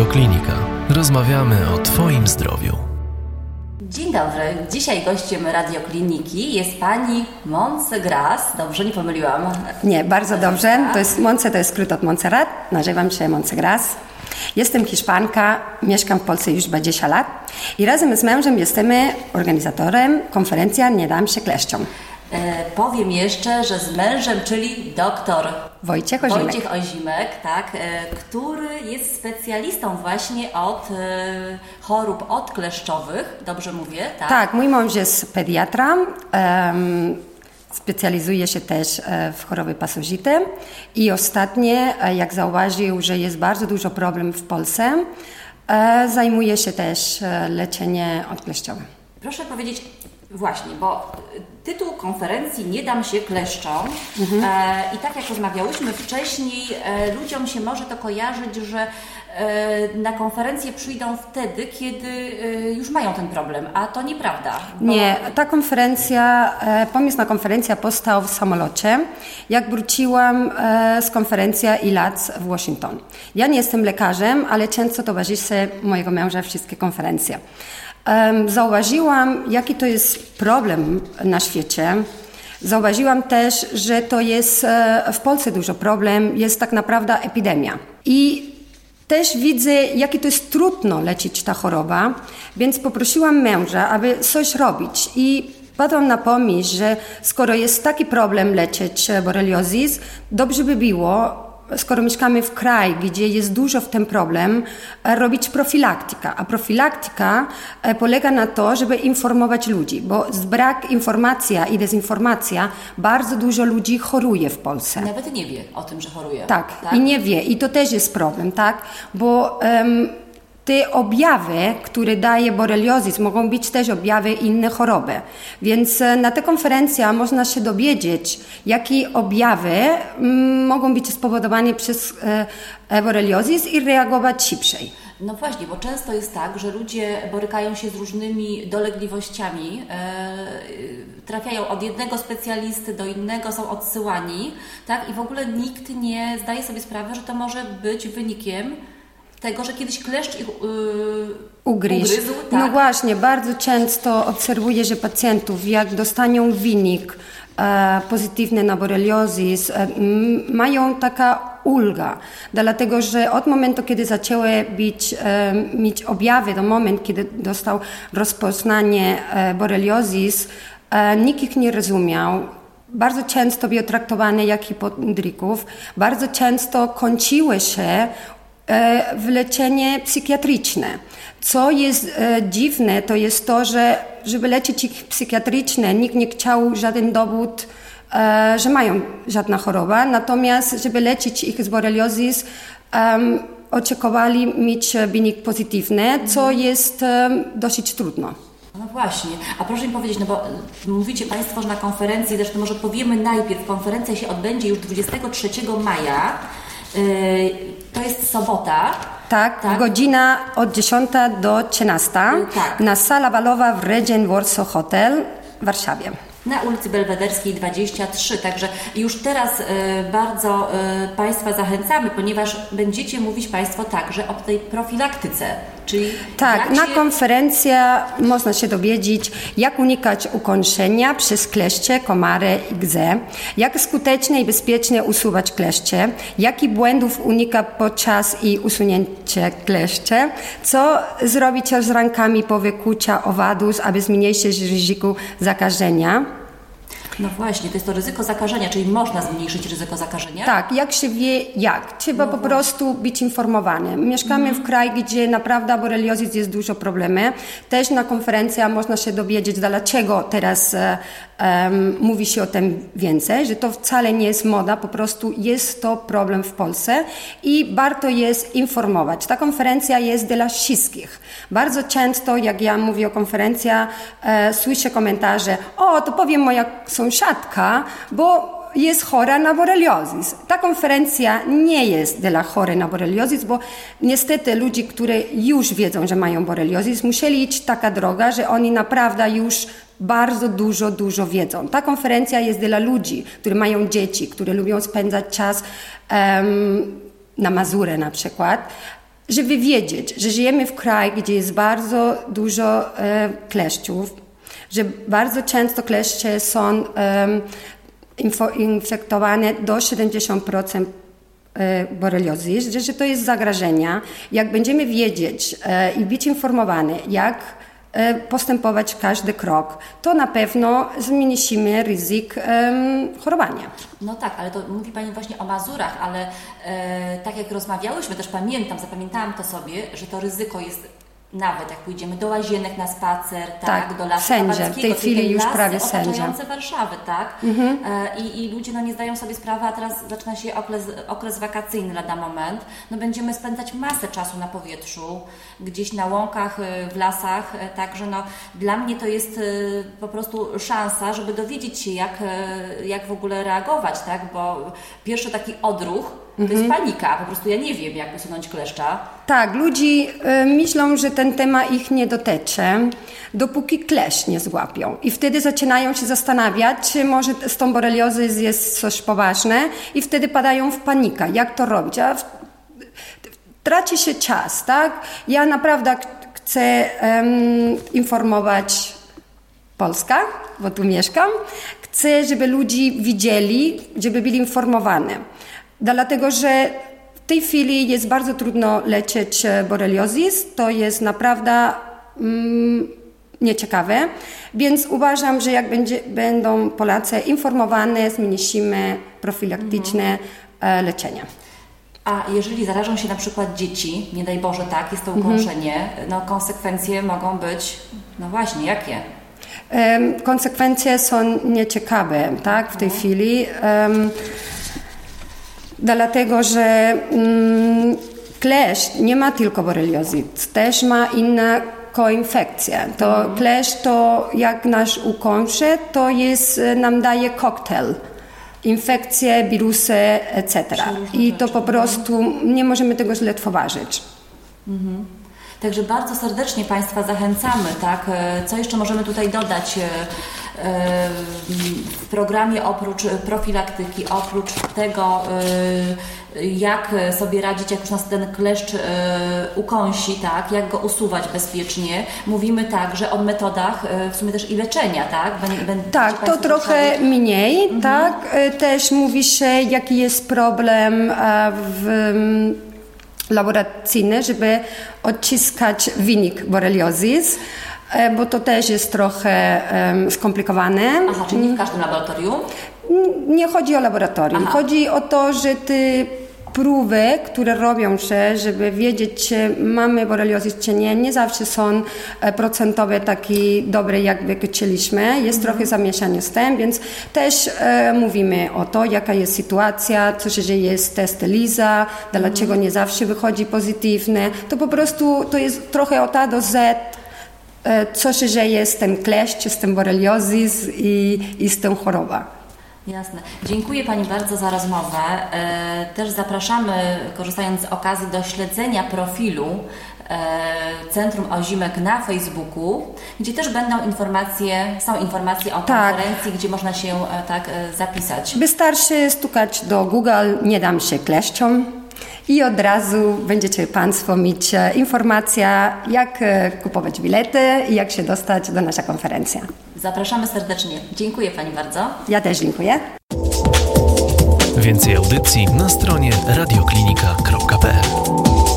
Radioklinika. Rozmawiamy o Twoim zdrowiu. Dzień dobry. Dzisiaj gościem radiokliniki jest pani Monse Gras. Dobrze, nie pomyliłam. Nie, bardzo dobrze. To jest Monce, to jest skrót od Montserrat. Nazywam się Monse Gras. Jestem Hiszpanka, mieszkam w Polsce już 20 lat i razem z mężem jesteśmy organizatorem konferencji Nie dam się kleszczom. E, powiem jeszcze, że z mężem, czyli doktor Wojciech Ozimek. Wojciech Ozimek, tak, e, który jest specjalistą właśnie od e, chorób odkleszczowych, dobrze mówię, tak? Tak, mój mąż jest pediatra. specjalizuje się też w choroby pasożyte i ostatnie, jak zauważył, że jest bardzo dużo problemów w Polsce, zajmuje się też e, leczenie odkleszczowe. Proszę powiedzieć, właśnie, bo tytuł konferencji Nie dam się kleszczom Mhm. e, i tak jak rozmawiałyśmy wcześniej, e, ludziom się może to kojarzyć, że na konferencję przyjdą wtedy, kiedy e, już mają ten problem, a to nieprawda. bo- Nie, ta konferencja, e, pomysł na konferencję powstał w samolocie, jak wróciłam e, z konferencji ILAC w Washington. Ja nie jestem lekarzem, ale często towarzyszę mojego męża wszystkie konferencje. Zauważyłam, jaki to jest problem na świecie. Zauważyłam też, że to jest e, w Polsce dużo problem, jest tak naprawdę epidemia. I też widzę, jakie to jest trudno leczyć ta choroba, więc poprosiłam męża, aby coś robić. I padłam na pomysł, że skoro jest taki problem leczyć e, boreliozis, dobrze by było, skoro mieszkamy w kraju, gdzie jest dużo w tym problem, e, robić profilaktyka. A profilaktyka e, polega na to, żeby informować ludzi, bo z brak informacja i dezinformacja bardzo dużo ludzi choruje w Polsce. Nawet nie wie o tym, że choruje. Tak, i nie wie. I to też jest problem, tak? Bo em, te objawy, które daje boreliozis, mogą być też objawy inne choroby. Więc e, na tę konferencję można się dowiedzieć, jakie objawy mm, mogą być spowodowane przez e, e, boreliozis i reagować szybciej. No właśnie, bo często jest tak, że ludzie borykają się z różnymi dolegliwościami, trafiają od jednego specjalisty do innego, są odsyłani, tak? I w ogóle nikt nie zdaje sobie sprawy, że to może być wynikiem tego, że kiedyś kleszcz ich yy, Ugryź. ugryzł. No Tak? właśnie, bardzo często obserwuję, że pacjentów, jak dostaną wynik e, pozytywny na boreliozis, e, mają taka ulga, dlatego że od momentu, kiedy zaczęły być, e, mieć objawy, do momentu, kiedy dostał rozpoznanie e, boreliozis, e, nikt ich nie rozumiał. Bardzo często były traktowane jak hipodryków, bardzo często kończyły się w leczenie psychiatryczne. Co jest e, dziwne, to jest to, że żeby leczyć ich psychiatryczne, nikt nie chciał żaden dowód, e, że mają żadna choroba, natomiast żeby leczyć ich z boreliozis, oczekowali mieć wynik pozytywny, co jest em, dosyć trudno. No właśnie, a proszę mi powiedzieć, no bo mówicie Państwo, że na konferencji, zresztą może powiemy najpierw, konferencja się odbędzie już 23 maja, to jest sobota. Tak, Tak. godzina od 10 do 13 Tak. na sala balowa w Regent Warsaw Hotel w Warszawie. na ulicy Belwederskiej 23. Także już teraz e, bardzo e, Państwa zachęcamy, ponieważ będziecie mówić Państwo także o tej profilaktyce, czyli Tak, jak na się- konferencja można się dowiedzieć, jak unikać ukończenia przez kleszcze, komary i gzę, jak skutecznie i bezpiecznie usuwać kleszcze, jakich błędów unika podczas i usunięcia kleszcze, co zrobić z rankami po wykucia owadus, aby zmniejszyć ryzyko zakażenia. No właśnie, to jest to ryzyko zakażenia, czyli można zmniejszyć ryzyko zakażenia. Tak, jak się wie, jak. Trzeba po prostu być informowany. Mieszkamy w kraju, gdzie naprawdę boreliozis jest dużo problemy. Też na konferencjach można się dowiedzieć, dlaczego teraz em, mówi się o tym więcej, że to wcale nie jest moda, po prostu jest to problem w Polsce i warto jest informować. Ta konferencja jest dla wszystkich. Bardzo często, jak ja mówię o konferencji, e, słyszę komentarze, o, to powiem moja sąsiadka, bo jest chora na boreliozis. Ta konferencja nie jest dla chorej na boreliozis, bo niestety ludzie, którzy już wiedzą, że mają boreliozis, musieli iść taka droga, że oni naprawdę już bardzo dużo, dużo wiedzą. Ta konferencja jest dla ludzi, którzy mają dzieci, którzy lubią spędzać czas em, na Mazurę na przykład, żeby wiedzieć, że żyjemy w kraju, gdzie jest bardzo dużo e, kleszczów, że bardzo często kleszcze są e, infektowane do 70% e, boreliozy, że, to jest zagrożenie. Jak będziemy wiedzieć e, i być informowani, jak e, postępować każdy krok, to na pewno zmniejszymy ryzyk um, chorowania. No tak, ale to mówi Pani właśnie o Mazurach, ale e, tak jak rozmawiałyśmy, też pamiętam, zapamiętałam to sobie, że to ryzyko jest nawet jak pójdziemy do łazienek na spacer, tak, Tak, do lasu sędzia, w tej chwili już prawie sędzia. Mhm. Warszawę, tak? E, i, I ludzie no, nie zdają sobie sprawy, a teraz zaczyna się okres, okres wakacyjny lada moment. No będziemy spędzać masę czasu na powietrzu, gdzieś na łąkach, e, w lasach, e, także no dla mnie to jest po prostu szansa, żeby dowiedzieć się jak, jak w ogóle reagować, tak? Bo pierwszy taki odruch to Mhm. jest panika, po prostu ja nie wiem jak usunąć kleszcza. Tak, ludzie e, myślą, że ten temat ich nie dotyczy, dopóki klesz nie złapią. I wtedy zaczynają się zastanawiać, czy może z tą boreliozą jest coś poważne i wtedy padają w panikę, jak to robić. A w, traci się czas, tak? Ja naprawdę chcę em, informować Polska, bo tu mieszkam. Chcę, żeby ludzie widzieli, żeby byli informowani. Dlatego, że w tej chwili jest bardzo trudno leczyć e, boreliozis. To jest naprawdę mm, nieciekawe. Więc uważam, że jak będzie, będą Polacy informowane, zmniejszymy profilaktyczne e, leczenie. A jeżeli zarażą się na przykład dzieci, nie daj Boże, tak, jest to Mhm. ukąszenie, no konsekwencje mogą być, no właśnie, jakie? Konsekwencje są nieciekawe tak, w tej chwili, em, dlatego że mm, kleszcz nie ma tylko boreliozy, też ma inne koinfekcje. To kleszcz to jak nasz ukąsze, to jest, e, nam daje koktajl. Infekcje, wirusy, etc. I to po prostu nie możemy tego źle tworzyć. Także bardzo serdecznie Państwa zachęcamy, tak? E, Co jeszcze możemy tutaj dodać e, w programie oprócz profilaktyki, oprócz tego, e, jak sobie radzić, jak już nas ten kleszcz e, ukąsi, tak? Jak go usuwać bezpiecznie. Mówimy także o metodach e, w sumie też i leczenia, tak? Będziecie Tak, to trochę ruszali? mniej, tak. E, Też mówi się, jaki jest problem e, w mm, laboratoryjny, żeby odciskać wynik boreliozis, e, bo to też jest trochę em, skomplikowane. Aha, czyli nie w każdym laboratorium? Nie chodzi o laboratorium, Aha. chodzi o to, że te próby, które robią się, żeby wiedzieć, czy mamy boreliozis, czy nie, nie zawsze są e, procentowe takie dobre, jakby chcieliśmy. Jest trochę zamieszanie z tym, więc też e, mówimy o to, jaka jest sytuacja, co się dzieje z testem LISA, dlaczego nie zawsze wychodzi pozytywne. To po prostu to jest trochę od A do Z e, co się dzieje z tym kleszcz, z tym boreliozis i, i z tą chorobą. Jasne. Dziękuję Pani bardzo za rozmowę. E, Też zapraszamy, korzystając z okazji, do śledzenia profilu e, Centrum Ozimek na Facebooku, gdzie też będą informacje, są informacje o Tak. konferencji, gdzie można się e, tak e, zapisać. Wystarczy stukać do Google, nie dam się kleszczom i od razu będziecie Państwo mieć e, informacja, jak e, kupować bilety i jak się dostać do naszej konferencji. Zapraszamy serdecznie. Dziękuję Pani bardzo. Ja też dziękuję. Więcej audycji na stronie radioklinika.pl